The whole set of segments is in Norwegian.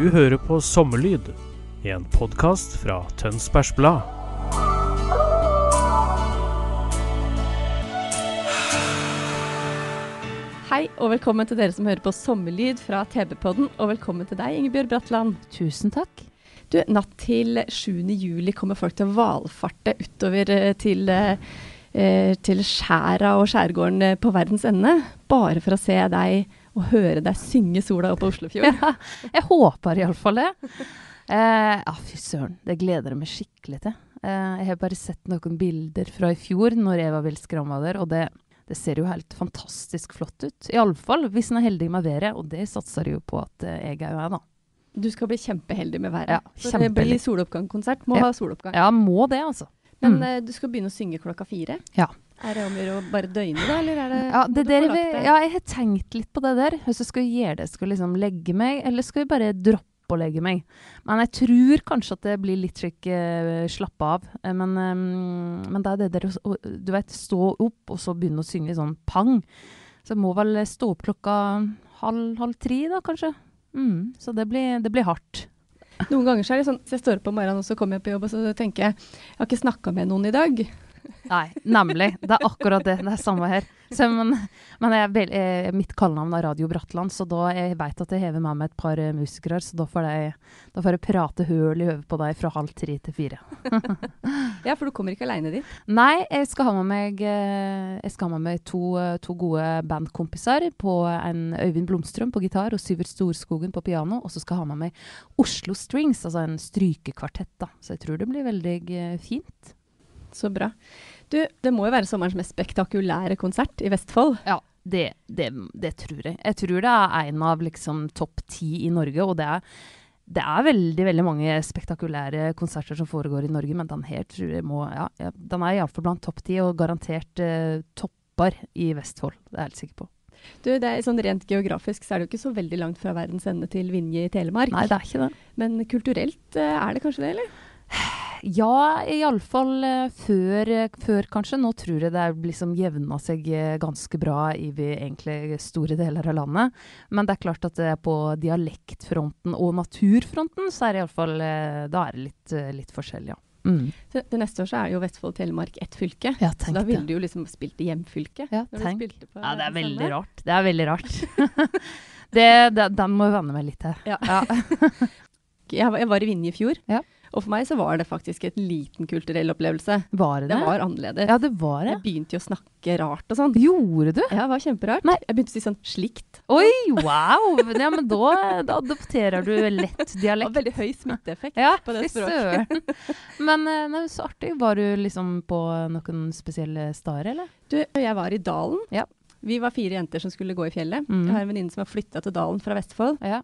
Du hører på Sommerlyd, en podkast fra Tønsbergs Blad. Hei og velkommen til dere som hører på Sommerlyd fra TV-podden, og velkommen til deg, Ingebjørg Bratland. Tusen takk. Du, natt til 7. juli kommer folk til å valfarte utover eh, til, eh, til skjæra og skjærgården eh, på verdens ende, bare for å se deg og høre deg synge sola opp på Oslofjorden. Ja, jeg håper iallfall det. Eh, fy søren. Det gleder jeg meg skikkelig til. Eh, jeg har bare sett noen bilder fra i fjor, når Eva var skramme der, og det, det ser jo helt fantastisk flott ut. Iallfall hvis en er heldig med været, og det satser jo på at eh, jeg òg er, da. Du skal bli kjempeheldig med været. Ja, For det kjempeheldig. blir soloppgangskonsert. Må Ja. ha soloppgang. Ja, må det, altså. Men Mm. eh, du skal begynne å synge klokka fire. Ja. Er det om å gjøre å bare døgne, da? Eller er det, Ja, det der, vi, ja, jeg har tenkt litt på det der. Hvis jeg skal gjøre det, skal jeg liksom legge meg, eller skal jeg bare droppe å legge meg? Men jeg tror kanskje at det blir litt slik uh, slappe av. Eh, men, um, men det er det der å- Du vet, stå opp og så begynne å synge sånn pang. Så jeg må vel stå opp klokka halv, halv tre, da, kanskje. Mm, så det blir, det blir hardt. Noen ganger så er det sånn, så jeg står opp om morgenen og så kommer jeg på jobb og så tenker jeg jeg har ikke snakka med noen i dag. Nei, nemlig. Det er akkurat det. Det er samme her. Så, men men jeg, er vel- eh, mitt kallenavn er Radio Bratland, så da jeg veit at jeg hever med meg et par eh, musikere, så da får jeg, da får jeg prate høl i hodet på deg fra halv tre til fire. Ja, for du kommer ikke aleine dit. Nei, jeg skal ha med meg, eh, jeg skal ha med meg to, to gode bandkompiser. På en Øyvind Blomstrøm på gitar og Syvert Storskogen på piano. Og så skal jeg ha med meg Oslo Strings, altså en strykekvartett. da. Så jeg tror det blir veldig fint. Så bra. Du, det må jo være sommerens mest spektakulære konsert i Vestfold. Ja, det, det, det tror jeg. Jeg tror det er en av liksom topp ti i Norge, og det er, det er veldig veldig mange spektakulære konserter som foregår i Norge, men den her tror jeg må Ja, den er iallfall blant topp ti, og garantert eh, topper i Vestfold. Det er jeg helt sikker på. Du, det er sånn Rent geografisk så er det jo ikke så veldig langt fra verdens ende til Vinje i Telemark. Nei, det er ikke det. Men kulturelt eh, er det kanskje det, eller? Ja, iallfall uh, før, eh, før, kanskje. Nå tror jeg det er liksom jevna seg eh, ganske bra i vi, egentlig store deler av landet. Men det er klart at på dialektfronten og naturfronten, så er det iallfall Da er det litt, eh, litt forskjellig, ja. Mm. det neste år så er jo Vestfold Telemark ett fylke. Ja, Så da ville du jo liksom spilt i hjemfylket. Ja, tenk. Ja, det er veldig veldig rart. Det er veldig rart. det, det, den må jeg venne meg litt til. Ja. Var- jeg var i Vinje i fjor, Ja. Og for meg så var det faktisk et liten kulturell opplevelse. Var det Det det? var annerledes. Ja, det var det. Jeg begynte jo å snakke rart og sånn. Gjorde du? Ja, det var kjemperart. Nei. Jeg begynte å si sånn slikt. Oi, wow! Ja, men da, da adopterer du lett Det var veldig høy smitteeffekt Ja, på det språket. Men eh, nei, så artig. Var du liksom på noen spesielle steder, eller? Du, jeg var i Dalen. Ja. Vi var fire jenter som skulle gå i fjellet. Mm. Jeg har en venninne som har flytta til Dalen fra Vestfold. Ja.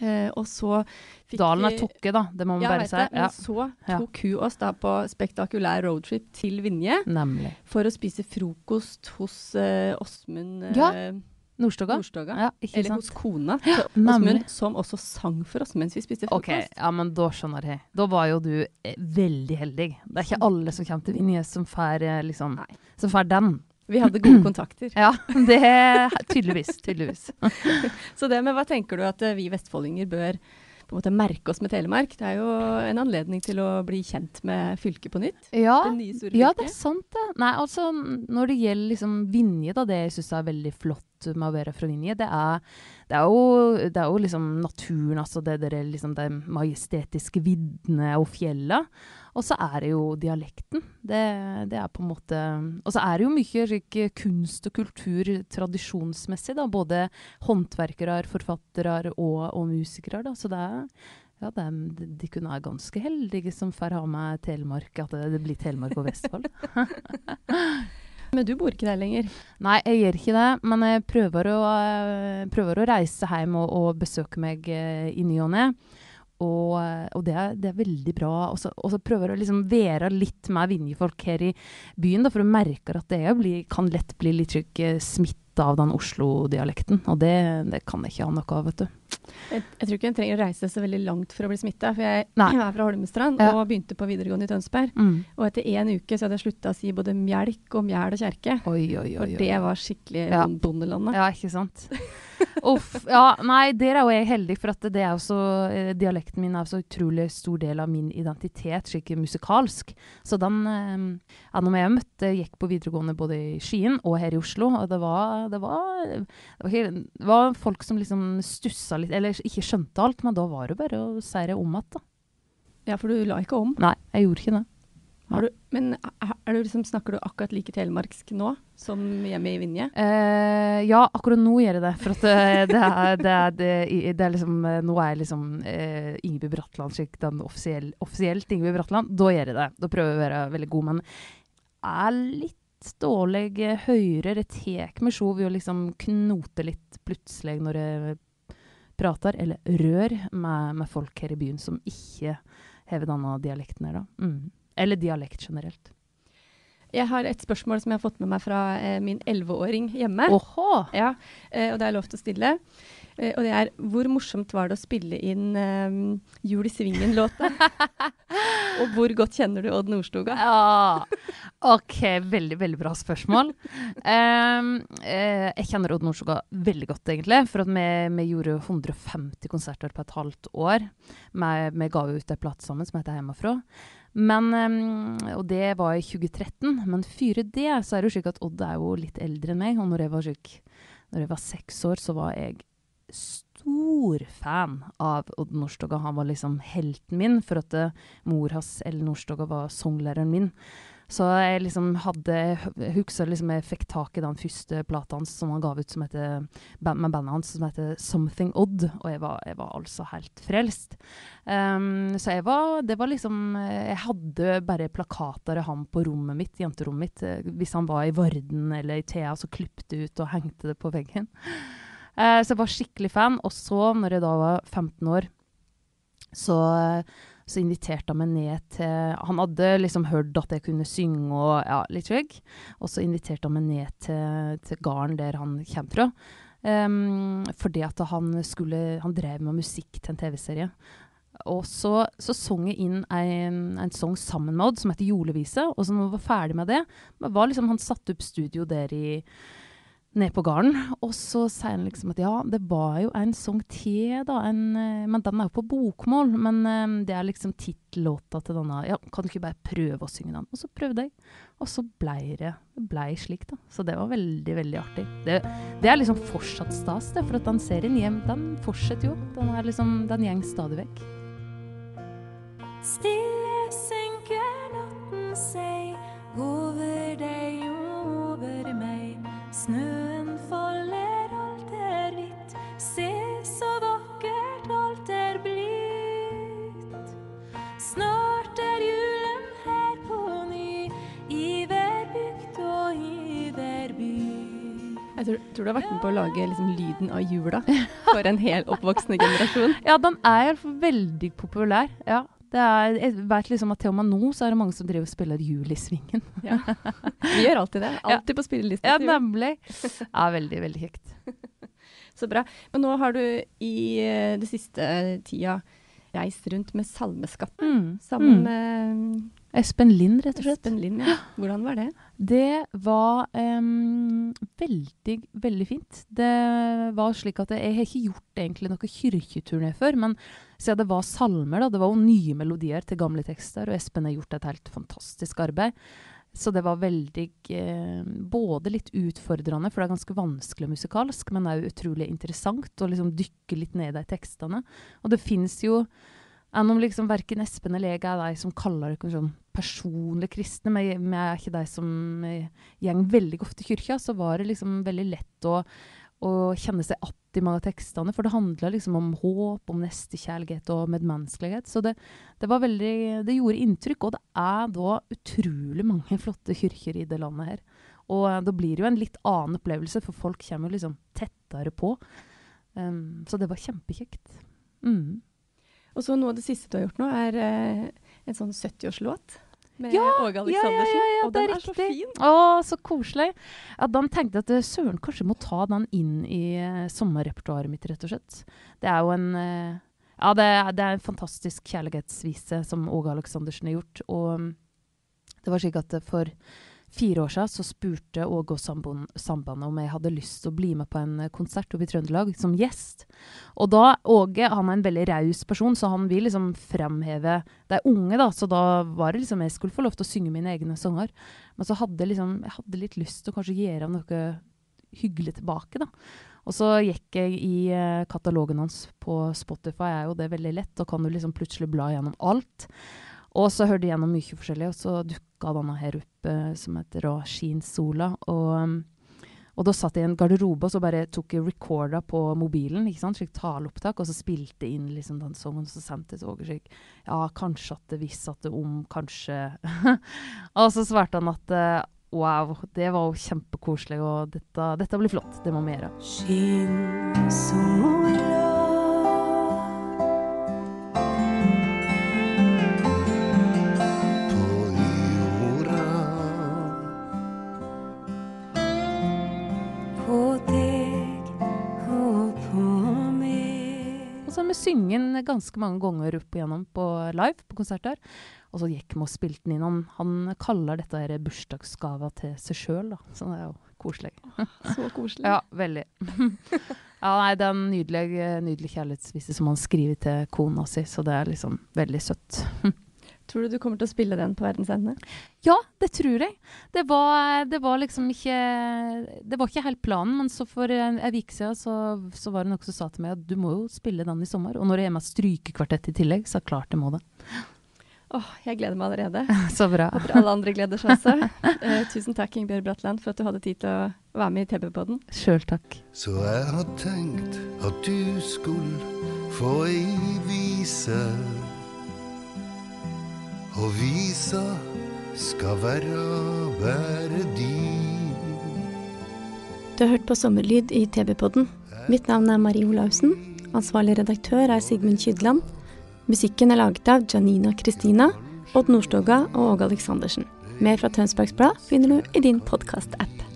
Eh, og så fikk Dalen er Tokke, da. Det må man Ja, bare si. Ja, så tok hun oss da på spektakulær roadtrip til Vinje nemlig. for å spise frokost hos eh, Åsmund eh, Ja, Nordstoga? Nordstoga. Ja, Eller sant? hos kona til ja, Åsmund, som også sang for oss mens vi spiste frokost. frokost. ja, men da skjønner jeg. Da var jo du eh, veldig heldig. Det er ikke alle som kommer til Vinje som får eh, liksom den. Vi hadde gode kontakter. Ja, det tydeligvis. Tydeligvis. Så det, med hva tenker du at eh, vi vestfoldinger bør på en måte merke oss med Telemark? Det er jo en anledning til å bli kjent med fylket på nytt. Ja, Det ja, det er sant det. Nei, altså, når det gjelder liksom Vinje, da, det jeg er veldig flott å være det er, det er, jo, det er jo liksom naturen, altså det det, liksom det majestetiske viddene og fjella. Og så er det jo dialekten. Det, det er på en måte Og så er det jo mye kunst og kultur tradisjonsmessig, da. Både håndverkere, forfattere og, og musikere, da. Så det er ja, de, de kunne være ganske heldige som får ha med Telemark, at det, det blir Telemark og Vestfold. Men du bor ikke der lenger? Nei, jeg gjør ikke det. Men jeg prøver å, eh, prøver å reise hjem og, og besøke meg eh, i ny og ne. Og, og det, er, det, er, veldig bra. Og så, prøver jeg å liksom være litt med Vinje-folk her i byen, da, for du merker at det blir, kan lett bli litt smitta av den Oslo-dialekten. Og det, det, kan jeg ikke ha noe av, vet du. Jeg, jeg, tror ikke en trenger å reise så veldig langt for å bli smitta. For jeg, jeg, er fra Holmestrand ja. og begynte på videregående i Tønsberg. Mm. Og etter én uke så hadde jeg slutta å si både mjelk og mjæl og kjerke. Oi, oi, oi, for det var skikkelig ja. bondelandet. Ja, ikke sant. Uff. Ja, nei, der er jo jeg heldig, for at det er så, eh, dialekten min er så utrolig stor del av min identitet, slik musikalsk. Så den eh, ja, Når jeg møtte, gikk på videregående både i Skien og her i Oslo, og det var, det var, det var, det var folk som liksom stussa litt, eller ikke skjønte alt, men da var det bare å si det om igjen, da. Ja, for du la ikke om? Nei, jeg gjorde ikke det. Du, men du liksom, snakker du akkurat like telemarksk nå som hjemme i Vinje? Eh, ja, akkurat nå gjør jeg det. For det, det, er, det, er, det, er, liksom eh, Nå er liksom eh, Ingeborg Bratland slik den offisiell, offisielt Ingeby Bratland. Da gjør jeg det. Da prøver jeg å være veldig god. Men jeg er litt dårlig høyere. Det tar meg sjå ved å liksom knote litt plutselig når jeg prater, eller rør, med, med folk her i byen som ikke har denne dialekten her, da. Mm. Eller dialekt generelt. Jeg har et spørsmål som jeg har fått med meg fra eh, min elleveåring hjemme. Oho. Ja, eh, og det er lov til å stille. Eh, og det er Hvor morsomt var det å spille inn eh, Jul i Svingen-låta? og hvor godt kjenner du Odd Nordstoga? Ja, OK, veldig, veldig bra spørsmål. Um, eh, jeg kjenner Odd Nordstoga veldig godt, egentlig. For at vi, vi, gjorde 150 konserter på et halvt år. Vi, vi ga ut en plate sammen som heter Hjemmefra. Men, um, og det var i 2013. Men før det så er det jo slik at Odd er jo litt eldre enn meg. Og når jeg var syk, når jeg var seks år, så var jeg stor fan av Odd Nordstoga. Han var liksom helten min, for at uh, mor hans, Ellen Nordstoga, var sanglæreren min. Så jeg liksom hadde Husker liksom jeg fikk tak i den første plata hans som han ga ut som heter, med bandet hans, som heter 'Something Odd'. Og jeg var, jeg var altså helt frelst. Um, så jeg var Det var liksom Jeg hadde bare plakater av ham på rommet mitt, jenterommet mitt. Hvis han var i Varden eller i Thea, så klippte ut og hengte det på veggen. Uh, så jeg var skikkelig fan. Og så, når jeg da var 15 år, så så inviterte han meg ned til Han hadde liksom hørt at jeg kunne synge og ja, litt slik. Og så inviterte han meg ned til, til gården der han kommer fra. Um, fordi at han skulle Han drev med musikk til en TV-serie. Og så, så sang jeg inn en, en sang sammen med Odd som heter 'Julevise'. Og så når vi var ferdig med det, var liksom han satte opp studio der i ned på gården. Og så sier han liksom at ja, det var jo en sang til, da. En, eh, men den er jo på bokmål. Men um, det er liksom tittellåta til denne. Ja, kan du ikke bare prøve å synge den? Og så prøvde jeg. Og så blei det ble slik, da. Så det var veldig, veldig artig. Det, det er liksom fortsatt stas, det. For at den serien hjem, den fortsetter jo. Den er liksom, den gjeng stadig vekk. Stille synker natten seg over deg over meg. Snø Jeg tror, tror, du har vært med på å lage liksom, lyden av jula for en hel oppvoksende generasjon. ja, den er veldig populær. Ja. Er, jeg vet liksom at til og med nå så er det mange som driver og spiller jul i svingen. ja. Vi gjør alltid det. Alltid ja. på spillelista. Ja, nemlig. Ja, veldig, veldig kjekt. så bra. Men nå har du i uh, det siste tida reist rundt med Salmeskatten mm. sammen mm. med Espen Lind, rett og slett. Espen Lind, ja. Hvordan var det? Det var um, veldig, veldig fint. Det var slik at jeg, har ikke gjort egentlig noen kirketurné før, men siden det var salmer, da, det var jo nye melodier til gamle tekster, og Espen har gjort et helt fantastisk arbeid. Så det var veldig eh, Både litt utfordrende, for det er ganske vanskelig musikalsk, men òg utrolig interessant å liksom dykke litt ned i tekstene. Og det fins jo enn om liksom verken Espen eller jeg er de som kaller dere sånn personlig kristne, men jeg er ikke de som eh, går veldig ofte i kyrkja, så var det liksom veldig lett å, å kjenne seg att i mange av tekstene, for det handla liksom om håp, om nestekjærlighet og medmenneskelighet. Så det, det, var veldig Det gjorde inntrykk, og det er da utrolig mange flotte kirker i det landet her. Og uh, da blir det jo en litt annen opplevelse, for folk kommer jo liksom tettere på. Um, så det var kjempekjekt. Mm. Og så noe av det siste du har gjort nå, er eh, en sånn 70-årslåt med ja, Åge Aleksandersen. Ja, ja, og den er, er så fin. Å, så koselig. Ja, da tenkte jeg at eh, søren kanskje må ta den inn i uh, sommerrepertoaret mitt, rett og slett. Det er jo en uh, Ja, det, det, er en fantastisk kjærlighetsvise som Åge Aleksandersen har gjort. Og um, det var slik at for fire år siden så spurte Åge og sambandet om jeg hadde lyst til å bli med på en eh, konsert oppe i Trøndelag som gjest. Og da Åge han er en veldig raus person, så han vil liksom fremheve De er unge, da, så da var det liksom jeg skulle få lov til å synge mine egne sanger. Men så hadde liksom, jeg hadde litt lyst til å kanskje gjøre noe hyggelig tilbake, da. Og så gikk jeg i uh, katalogen hans på Spotify, er jo det veldig lett. Da kan du liksom plutselig bla gjennom alt. Og så hørte jeg gjennom mye forskjellig, og så dukka denne her opp uh, som heter Skin Sola. Og, og, da satt jeg i en garderobe og så bare tok jeg recorda på mobilen. ikke sant, Slik taleopptak, og så spilte inn liksom den sangen, og så sendte jeg til Åge slik Ja, kanskje at det visste at det om, kanskje Og så svarte han at uh, Wow, det var jo kjempekoselig, og dette, dette blir flott. Det må vi gjøre. Sola synge den ganske mange ganger opp igjennom på live på konserter. Og så gikk vi og spilte den inn. Han, han kaller dette her bursdagsgava til seg sjøl, da. Så det er jo koselig. Så koselig. ja, veldig. ja, nei, det er en nydelig, nydelig kjærlighetsvise som han skriver til kona si, så det er liksom veldig søtt. Tror du du kommer til å spille den på Verdensende? Ja, det tror jeg. Det var, det var, liksom ikke Det var ikke helt planen, men så for en uke siden så, så, var det noen som sa til meg at du må jo spille den i sommer. Og når jeg er med strykekvartett i tillegg, så klart jeg må det. Åh, oh, jeg gleder meg allerede. så bra. Håper alle andre gleder seg også. Eh, tusen takk, Ingebjørg Bratland, for at du hadde tid til å være med i TV-podden. Sjøl takk. Så jeg har tenkt at du skulle få ei vise og visa skal være bare din. Du har hørt på Sommerlyd i TV-podden. Mitt navn er Marie Olaussen. Ansvarlig redaktør er Sigmund Kydland. Musikken er laget av Janina Kristina, Odd Nordstoga og Åge Aleksandersen. Mer fra Tønsbergs Blad finner du i din podkast-app.